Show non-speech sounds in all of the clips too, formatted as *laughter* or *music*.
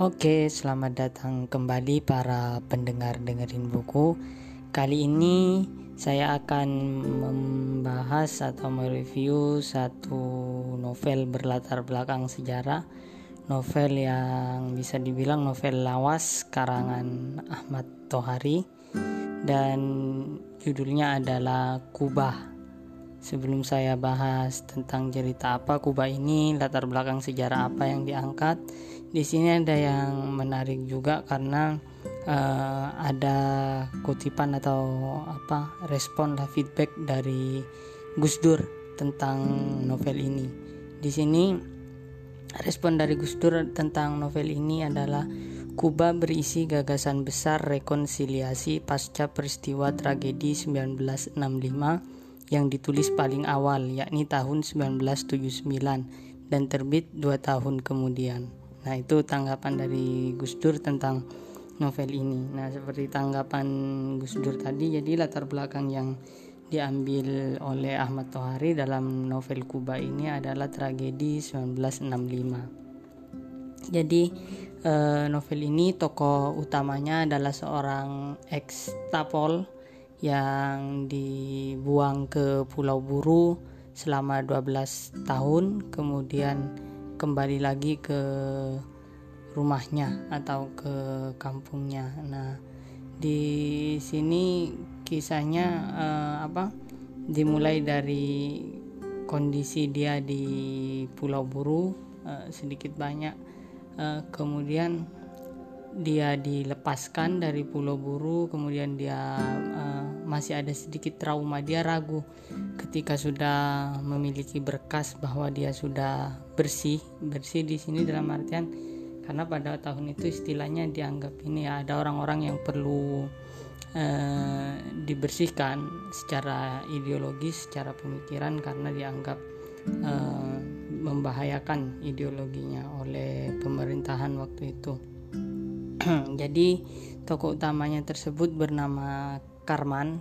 Oke, selamat datang kembali para pendengar dengerin buku. Kali ini saya akan membahas atau mereview satu novel berlatar belakang sejarah. Novel yang bisa dibilang novel lawas karangan Ahmad Tohari dan judulnya adalah Kubah. Sebelum saya bahas tentang cerita apa Kubah ini, latar belakang sejarah apa yang diangkat, di sini ada yang menarik juga karena uh, ada kutipan atau apa respon lah feedback dari Gus Dur tentang novel ini. Di sini respon dari Gus Dur tentang novel ini adalah Kuba berisi gagasan besar rekonsiliasi pasca peristiwa tragedi 1965 yang ditulis paling awal yakni tahun 1979 dan terbit dua tahun kemudian. Nah, itu tanggapan dari Gus Dur tentang novel ini. Nah, seperti tanggapan Gus Dur tadi, jadi latar belakang yang diambil oleh Ahmad Tohari dalam novel Kuba ini adalah tragedi 1965. Jadi eh, novel ini tokoh utamanya adalah seorang ex tapol yang dibuang ke Pulau Buru selama 12 tahun, kemudian kembali lagi ke rumahnya atau ke kampungnya. Nah, di sini kisahnya uh, apa? Dimulai dari kondisi dia di Pulau Buru uh, sedikit banyak, uh, kemudian dia dilepaskan dari Pulau Buru, kemudian dia uh, masih ada sedikit trauma, dia ragu ketika sudah memiliki berkas bahwa dia sudah bersih, bersih di sini dalam artian karena pada tahun itu istilahnya dianggap ini ya ada orang-orang yang perlu uh, dibersihkan secara ideologis, secara pemikiran karena dianggap uh, membahayakan ideologinya oleh pemerintahan waktu itu. *clears throat* jadi tokoh utamanya tersebut bernama Karman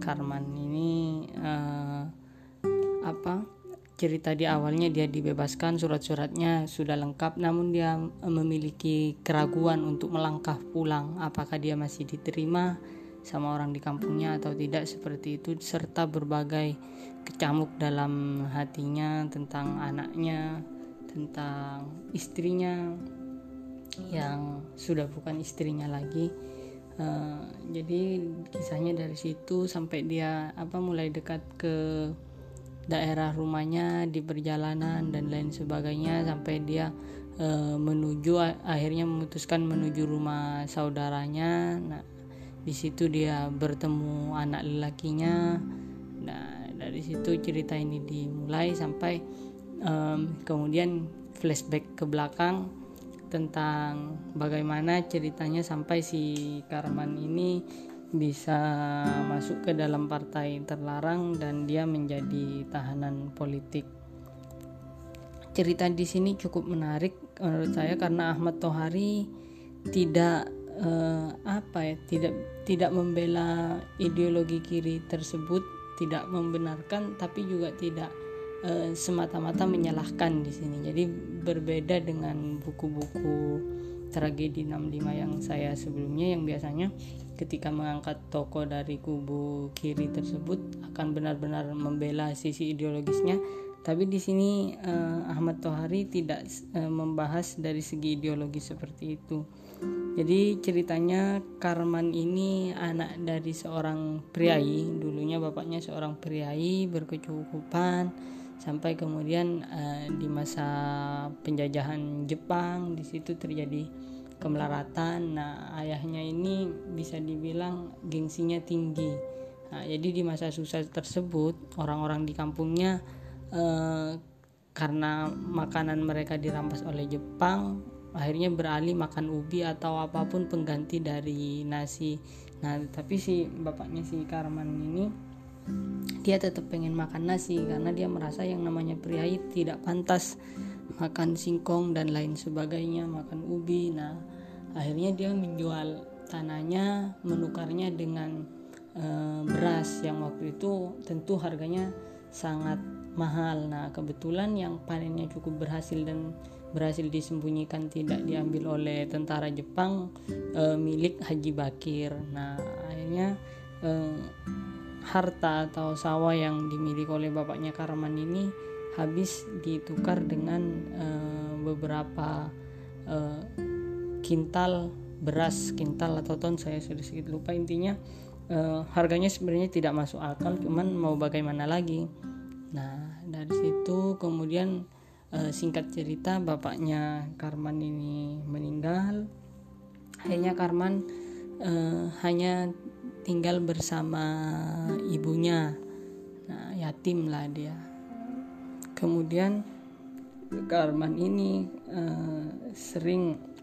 Karman ini uh, apa cerita di awalnya dia dibebaskan surat-suratnya sudah lengkap namun dia memiliki keraguan untuk melangkah pulang. Apakah dia masih diterima sama orang di kampungnya atau tidak seperti itu serta berbagai kecamuk dalam hatinya tentang anaknya tentang istrinya yang sudah bukan istrinya lagi. Uh, jadi kisahnya dari situ sampai dia apa mulai dekat ke daerah rumahnya di perjalanan dan lain sebagainya sampai dia uh, menuju akhirnya memutuskan menuju rumah saudaranya. Nah di situ dia bertemu anak lelakinya. Nah dari situ cerita ini dimulai sampai um, kemudian flashback ke belakang tentang bagaimana ceritanya sampai si Karman ini bisa masuk ke dalam partai terlarang dan dia menjadi tahanan politik. Cerita di sini cukup menarik menurut saya karena Ahmad Tohari tidak eh, apa ya, tidak tidak membela ideologi kiri tersebut, tidak membenarkan tapi juga tidak Eh, semata-mata menyalahkan di sini. Jadi berbeda dengan buku-buku tragedi 65 yang saya sebelumnya yang biasanya ketika mengangkat tokoh dari kubu kiri tersebut akan benar-benar membela sisi ideologisnya tapi di sini uh, Ahmad Tohari tidak uh, membahas dari segi ideologi seperti itu. Jadi ceritanya Karman ini anak dari seorang priai, dulunya bapaknya seorang priai berkecukupan sampai kemudian uh, di masa penjajahan Jepang di situ terjadi kemelaratan. Nah, ayahnya ini bisa dibilang gengsinya tinggi. Nah, jadi di masa susah tersebut orang-orang di kampungnya uh, karena makanan mereka dirampas oleh Jepang, akhirnya beralih makan ubi atau apa pun pengganti dari nasi. Nah, tapi si bapaknya si Karman ini dia tetap pengen makan nasi karena dia merasa yang namanya pria tidak pantas makan singkong dan lain sebagainya makan ubi nah akhirnya dia menjual tanahnya menukarnya dengan e, beras yang waktu itu tentu harganya sangat mahal. Nah, kebetulan yang panennya cukup berhasil dan berhasil disembunyikan tidak diambil oleh tentara Jepang e, milik Haji Bakir. Nah, akhirnya e, harta atau sawah yang dimiliki oleh bapaknya Karman ini habis ditukar dengan e, beberapa e, kintal beras kintal atau ton saya sudah sedikit lupa intinya. E, harganya sebenarnya tidak masuk akal cuman mau bagaimana lagi. Nah dari situ kemudian uh, singkat cerita bapaknya Karman ini meninggal. Akhirnya Karman uh, hanya tinggal bersama ibunya. Nah yatim lah dia. Kemudian Karman ini uh, sering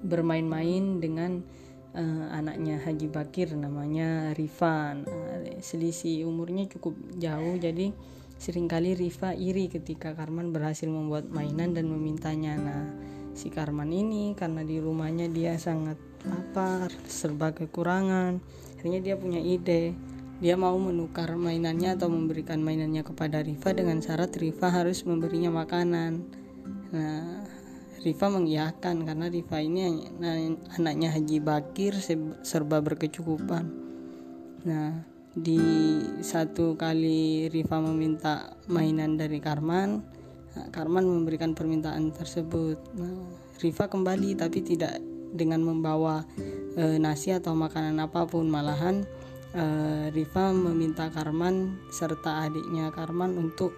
bermain-main dengan uh, anaknya Haji Bakir namanya Rifan uh, selisih umurnya cukup jauh jadi Seringkali Riva iri ketika Karman berhasil membuat mainan dan memintanya. Nah, si Karman ini karena di rumahnya dia sangat lapar, serba kekurangan. Akhirnya dia punya ide. Dia mau menukar mainannya atau memberikan mainannya kepada Riva dengan syarat Riva harus memberinya makanan. Nah, Riva mengiyakan karena Riva ini anaknya Haji Bakir serba berkecukupan. Nah, di satu kali Riva meminta mainan dari Karman nah, Karman memberikan permintaan tersebut nah, Riva kembali tapi tidak dengan membawa e, nasi atau makanan apa pun malahan e, Riva meminta Karman serta adiknya Karman untuk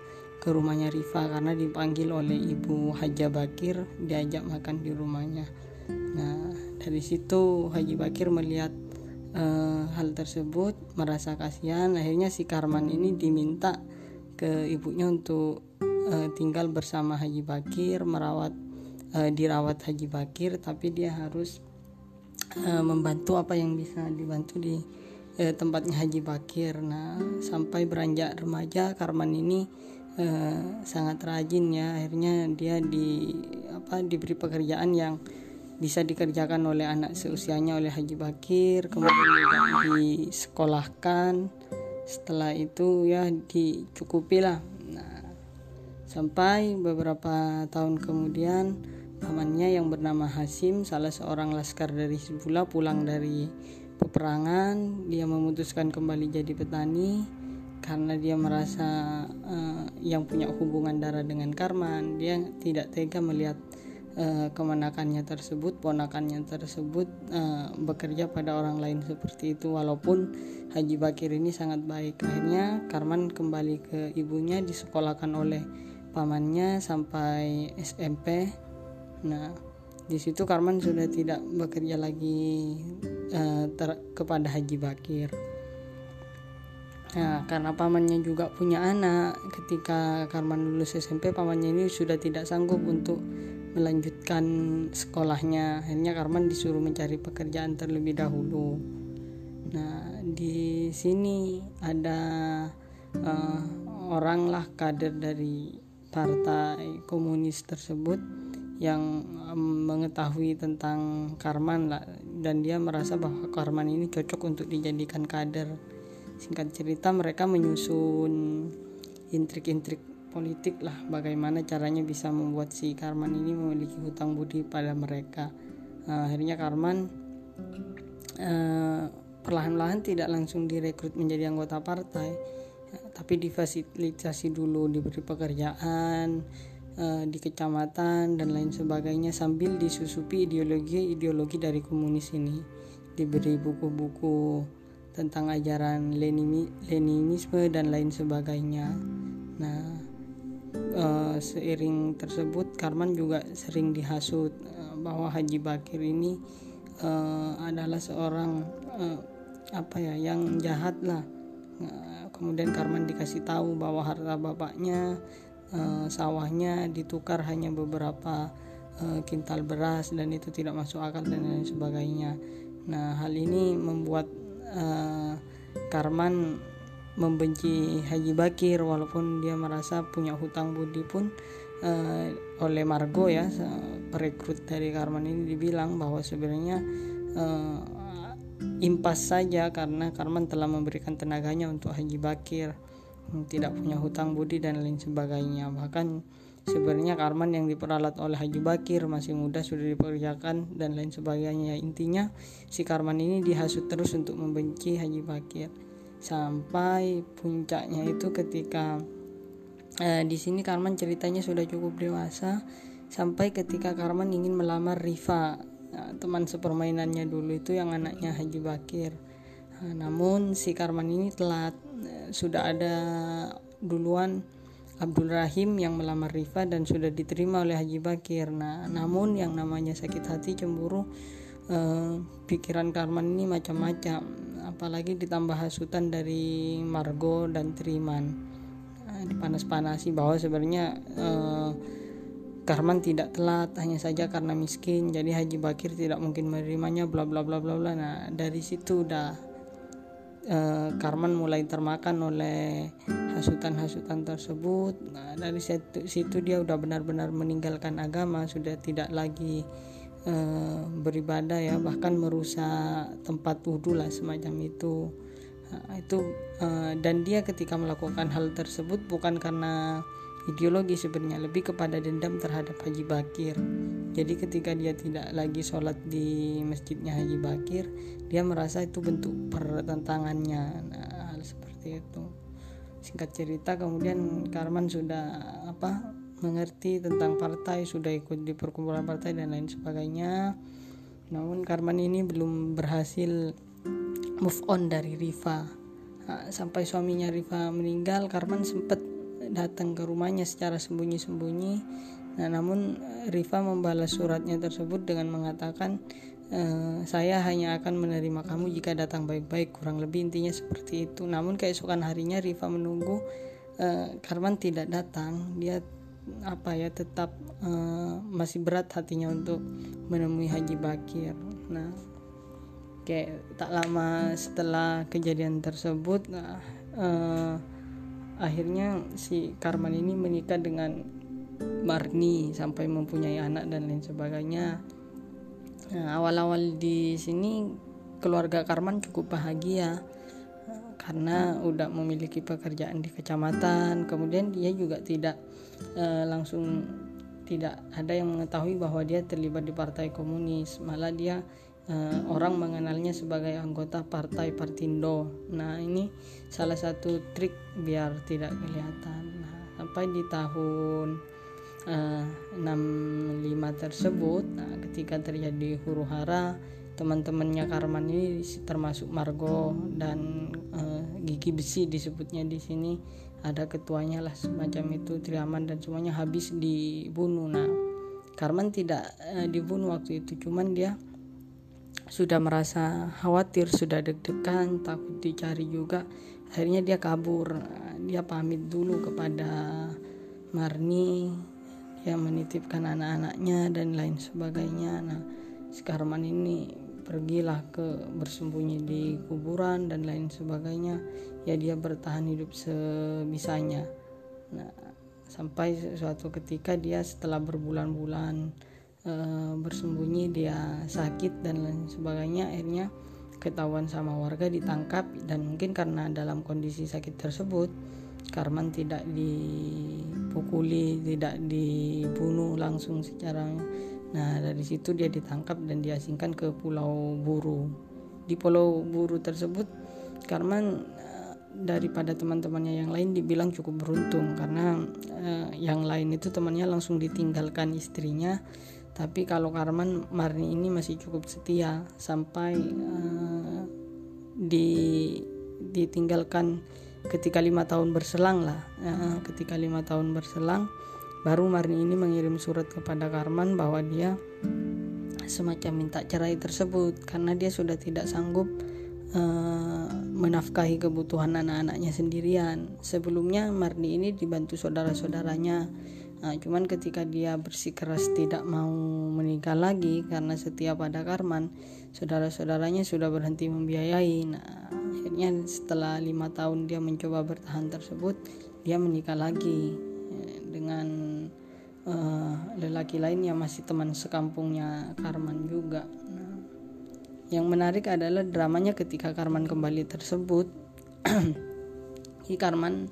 ke rumahnya Riva karena dipanggil oleh ibu Haja Bakir diajak makan di rumahnya. Nah dari situ Haji Bakir melihat uh, hal tersebut merasa kasihan. Akhirnya si Karman ini diminta ke ibunya untuk uh, tinggal bersama Haji Bakir merawat uh, dirawat Haji Bakir tapi dia harus uh, membantu apa yang bisa dibantu di tempatnya Haji Bakir. Nah sampai beranjak remaja Karman ini uh, sangat rajin ya. Akhirnya dia di apa diberi pekerjaan yang bisa dikerjakan oleh anak seusianya oleh Haji Bakir kemudian juga disekolahkan. Setelah itu ya dicukupi lah nah, sampai beberapa tahun kemudian pamannya yang bernama Hasim salah seorang laskar dari Hizbullah pulang dari peperangan. Dia memutuskan kembali jadi petani karena dia merasa uh, yang punya hubungan darah dengan Karman dia tidak tega melihat uh, kemenakannya tersebut, ponakannya tersebut uh, bekerja pada orang lain seperti itu walaupun Haji Bakir ini sangat baik. Akhirnya Karman kembali ke ibunya disekolahkan oleh pamannya sampai SMP. Nah, di situ Karman sudah tidak bekerja lagi uh, ter kepada Haji Bakir. Nah, karena pamannya juga punya anak, ketika Karman lulus SMP, pamannya ini sudah tidak sanggup untuk melanjutkan sekolahnya. Akhirnya Karman disuruh mencari pekerjaan terlebih dahulu. Nah di sini ada uh, orang lah kader dari partai komunis tersebut yang um, mengetahui tentang Karman lah. Dan dia merasa bahwa Karman ini cocok untuk dijadikan kader singkat cerita mereka menyusun intrik-intrik politik lah bagaimana caranya bisa membuat si Karman ini memiliki hutang budi pada mereka. Uh, akhirnya Karman uh, perlahan-lahan tidak langsung direkrut menjadi anggota partai uh, tapi difasilitasi dulu diberi pekerjaan di kecamatan dan lain sebagainya sambil disusupi ideologi-ideologi dari komunis ini. Diberi buku-buku tentang ajaran Leninisme dan lain sebagainya. Nah, uh, seiring tersebut Karman juga sering dihasut uh, bahwa Haji Bakir ini uh, adalah seorang uh, apa ya yang jahat lah uh, kemudian Karman dikasih tahu bahwa harta bapaknya uh, sawahnya ditukar hanya beberapa kintal beras dan itu tidak masuk akal dan lain sebagainya nah hal ini membuat uh, Karman membenci Haji Bakir walaupun dia merasa punya hutang budi pun uh, oleh Margo ya perekrut dari Karman ini dibilang bahwa sebenarnya uh, impas saja karena Karman telah memberikan tenaganya untuk Haji Bakir tidak punya hutang budi dan lain sebagainya. Bahkan sebenarnya Karman yang diperalat oleh Haji Bakir masih muda sudah dipekerjakan dan lain sebagainya. Intinya si Karman ini dihasut terus untuk membenci Haji Bakir. Sampai puncaknya itu ketika eh, di sini Karman ceritanya sudah cukup dewasa sampai ketika Karman ingin melamar Rifa nah, teman sepermainannya dulu itu yang anaknya Haji Bakir. Nah, namun si Karman ini telat nah, sudah ada duluan Abdul Rahim yang melamar Rifa dan sudah diterima oleh Haji Bakir. Nah namun yang namanya sakit hati cemburu eh, pikiran Karman ini macam-macam. Apalagi ditambah hasutan dari Margo dan Triman. Nah, dipanas-panasi bahwa sebenarnya eh, Karman tidak telat hanya saja karena miskin. Jadi Haji Bakir tidak mungkin menerimanya bla bla bla bla bla. Nah dari situ udah eh, Karman mulai termakan oleh hasutan-hasutan tersebut nah dari situ, situ dia udah benar-benar meninggalkan agama sudah tidak lagi eh, beribadah ya bahkan merusak tempat wudhu lah semacam itu nah, itu eh, dan dia ketika melakukan hal tersebut bukan karena ideologi sebenarnya lebih kepada dendam terhadap Haji Bakir. Jadi ketika dia tidak lagi sholat di masjidnya Haji Bakir, dia merasa itu bentuk pertentangannya. Nah, hal seperti itu. Singkat cerita kemudian Karman sudah apa mengerti tentang partai, sudah ikut di perkumpulan partai dan lain sebagainya. Namun Karman ini belum berhasil move on dari Riva. Sampai suaminya Riva meninggal, Karman sempat datang ke rumahnya secara sembunyi-sembunyi. Nah, namun Riva membalas suratnya tersebut dengan mengatakan e, saya hanya akan menerima kamu jika datang baik-baik. Kurang lebih intinya seperti itu. Namun keesokan harinya Riva menunggu e, Karman tidak datang. Dia apa ya tetap e, masih berat hatinya untuk menemui Haji Bakir. Nah, kayak tak lama setelah kejadian tersebut, nah, e, akhirnya si Karman ini menikah dengan Marni sampai mempunyai anak dan lain sebagainya. Nah, awal-awal di sini keluarga Karman cukup bahagia karena udah memiliki pekerjaan di kecamatan. Kemudian dia juga tidak eh, langsung tidak ada yang mengetahui bahwa dia terlibat di partai komunis. Malah dia uh, orang mengenalnya sebagai anggota partai Partindo. Nah, ini salah satu trik biar tidak kelihatan. Nah, sampai di tahun eh, 65 tersebut, nah, ketika terjadi huru hara, teman-temannya Karman ini termasuk Margo dan uh, Gigi Besi disebutnya di sini ada ketuanya lah semacam itu Triaman dan semuanya habis dibunuh. Nah, Karman tidak uh, dibunuh waktu itu, cuman dia sudah merasa khawatir, sudah deg-degan, takut dicari juga. Akhirnya dia kabur. Dia pamit dulu kepada Marni, dia menitipkan anak-anaknya dan lain sebagainya. Nah, sekarang ini pergilah ke bersembunyi di kuburan dan lain sebagainya. Ya dia bertahan hidup sebisanya. Nah, sampai suatu ketika dia setelah berbulan-bulan e, bersembunyi dia sakit dan lain sebagainya akhirnya ketahuan sama warga ditangkap dan mungkin karena dalam kondisi sakit tersebut Karman tidak dipukuli tidak dibunuh langsung secara nah dari situ dia ditangkap dan diasingkan ke Pulau Buru. Di Pulau Buru tersebut Karman eh, daripada teman-temannya yang lain dibilang cukup beruntung karena eh, yang lain itu temannya langsung ditinggalkan istrinya. Tapi kalau Karman Marni ini masih cukup setia sampai uh, di ditinggalkan ketika lima tahun berselang lah. Uh, ketika lima tahun berselang baru Marni ini mengirim surat kepada Karman bahwa dia semacam minta cerai tersebut karena dia sudah tidak sanggup uh, menafkahi kebutuhan anak-anaknya sendirian. Sebelumnya Marni ini dibantu saudara-saudaranya. Nah, cuman ketika dia bersikeras tidak mau menikah lagi karena setiap ada Karman, saudara-saudaranya sudah berhenti membiayai. Nah, akhirnya setelah lima tahun dia mencoba bertahan tersebut, dia menikah lagi ya, dengan uh, lelaki lain yang masih teman sekampungnya Karman juga. Nah, yang menarik adalah dramanya ketika Karman kembali tersebut. *clears throat* Jadi Karman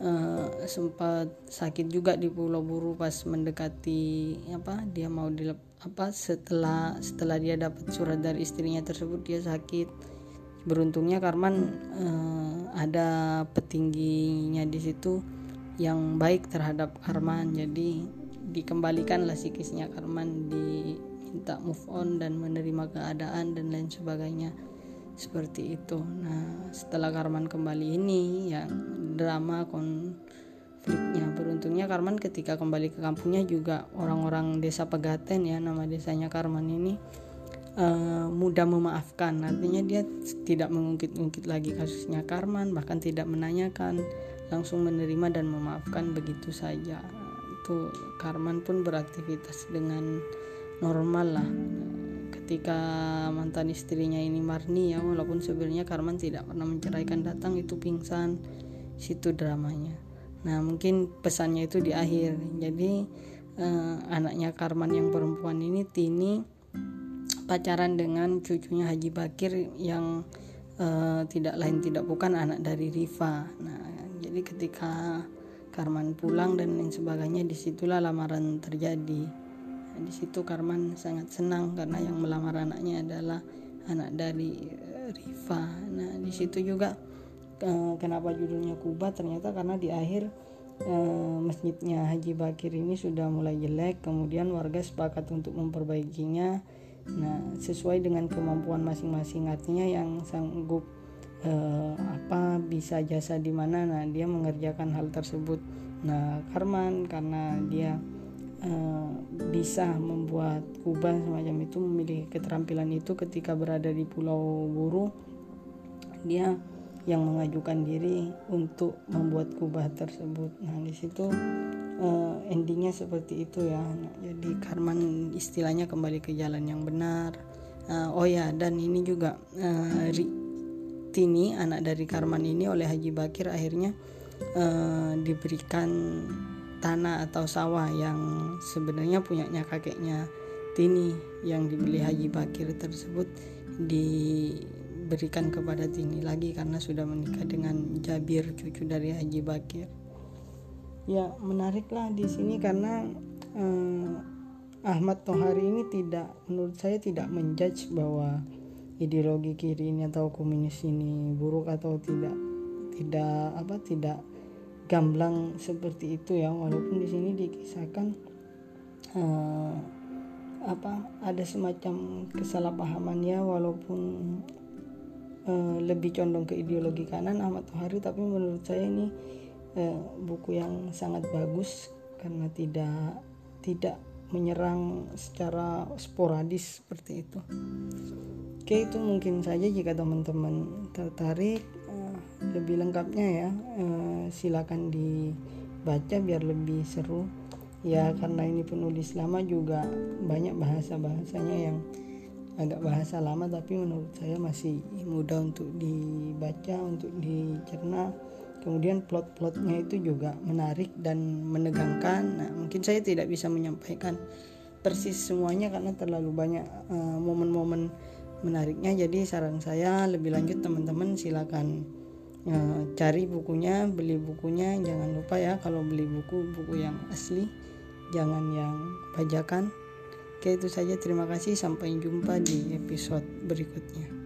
uh, sempat sakit juga di Pulau Buru pas mendekati apa dia mau dilep apa setelah setelah dia dapat surat dari istrinya tersebut dia sakit beruntungnya Karman uh, ada petingginya di situ yang baik terhadap Karman. Jadi dikembalikanlah psikisnya Karman diminta move on dan menerima keadaan dan lain sebagainya. Seperti itu. Nah setelah Karman kembali ini yang drama konfliknya. Beruntungnya Karman ketika kembali ke kampungnya juga orang-orang desa Pegaten ya nama desanya Karman ini uh, mudah memaafkan. Artinya dia tidak mengungkit-ungkit lagi kasusnya Karman bahkan tidak menanyakan langsung menerima dan memaafkan begitu saja. Itu Karman pun beraktivitas dengan normal lah. Ketika mantan istrinya ini Marni ya walaupun sebenarnya Karman tidak pernah menceraikan datang itu pingsan situ dramanya. Nah mungkin pesannya itu di akhir. Jadi eh, anaknya Karman yang perempuan ini Tini pacaran dengan cucunya Haji Bakir yang eh, tidak lain tidak bukan anak dari Riva nah jadi ketika Karman pulang dan lain sebagainya di situlah lamaran terjadi. Nah, di situ Karman sangat senang karena yang melamar anaknya adalah anak dari eh, Riva nah di situ juga Eh, kenapa judulnya Kuba? Ternyata karena di akhir uh, masjidnya Haji Bakir ini sudah mulai jelek kemudian warga sepakat untuk memperbaikinya nah sesuai dengan kemampuan masing-masing artinya yang sanggup uh, apa bisa jasa di mana nah dia mengerjakan hal tersebut nah Karman karena dia uh, bisa membuat kubah semacam itu memiliki keterampilan itu ketika berada di Pulau Buru dia yang mengajukan diri untuk membuat kubah tersebut. Nah, di situ uh, endingnya seperti itu ya. Jadi Karman istilahnya kembali ke jalan yang benar. Uh, oh ya, dan ini juga uh, Tini anak dari Karman ini oleh Haji Bakir akhirnya uh, diberikan tanah atau sawah yang sebenarnya punyanya kakeknya Tini yang dibeli Haji Bakir tersebut di diberikan kepada Tini lagi karena sudah menikah dengan Jabir cucu dari Haji Bakir ya menariklah di sini karena eh, Ahmad Tohari ini tidak menurut saya tidak menjudge bahwa ideologi kiri ini atau komunis ini buruk atau tidak tidak apa tidak gamblang seperti itu ya. Walaupun di sini dikisahkan uh, apa ada semacam kesalahpahaman ya walaupun uh, lebih condong ke ideologi kanan Ahmad Tohari tapi menurut saya ini uh, buku yang sangat bagus karena tidak tidak menyerang secara sporadis seperti itu. Oke itu mungkin saja jika teman-teman tertarik uh, lebih lengkapnya ya. Uh, silakan dibaca biar lebih seru. Ya karena ini penulis lama juga banyak bahasa bahasanya yang agak bahasa lama tapi menurut saya masih mudah untuk dibaca untuk dicerna kemudian plot-plotnya itu juga menarik dan menegangkan. Nah mungkin saya tidak bisa menyampaikan persis semuanya karena terlalu banyak uh, momen-momen menariknya. Jadi saran saya lebih lanjut teman-teman silakan uh, cari bukunya beli bukunya. Jangan lupa ya kalau beli buku buku yang asli jangan yang bajakan. Oke itu saja. Terima kasih. Sampai jumpa di episode berikutnya.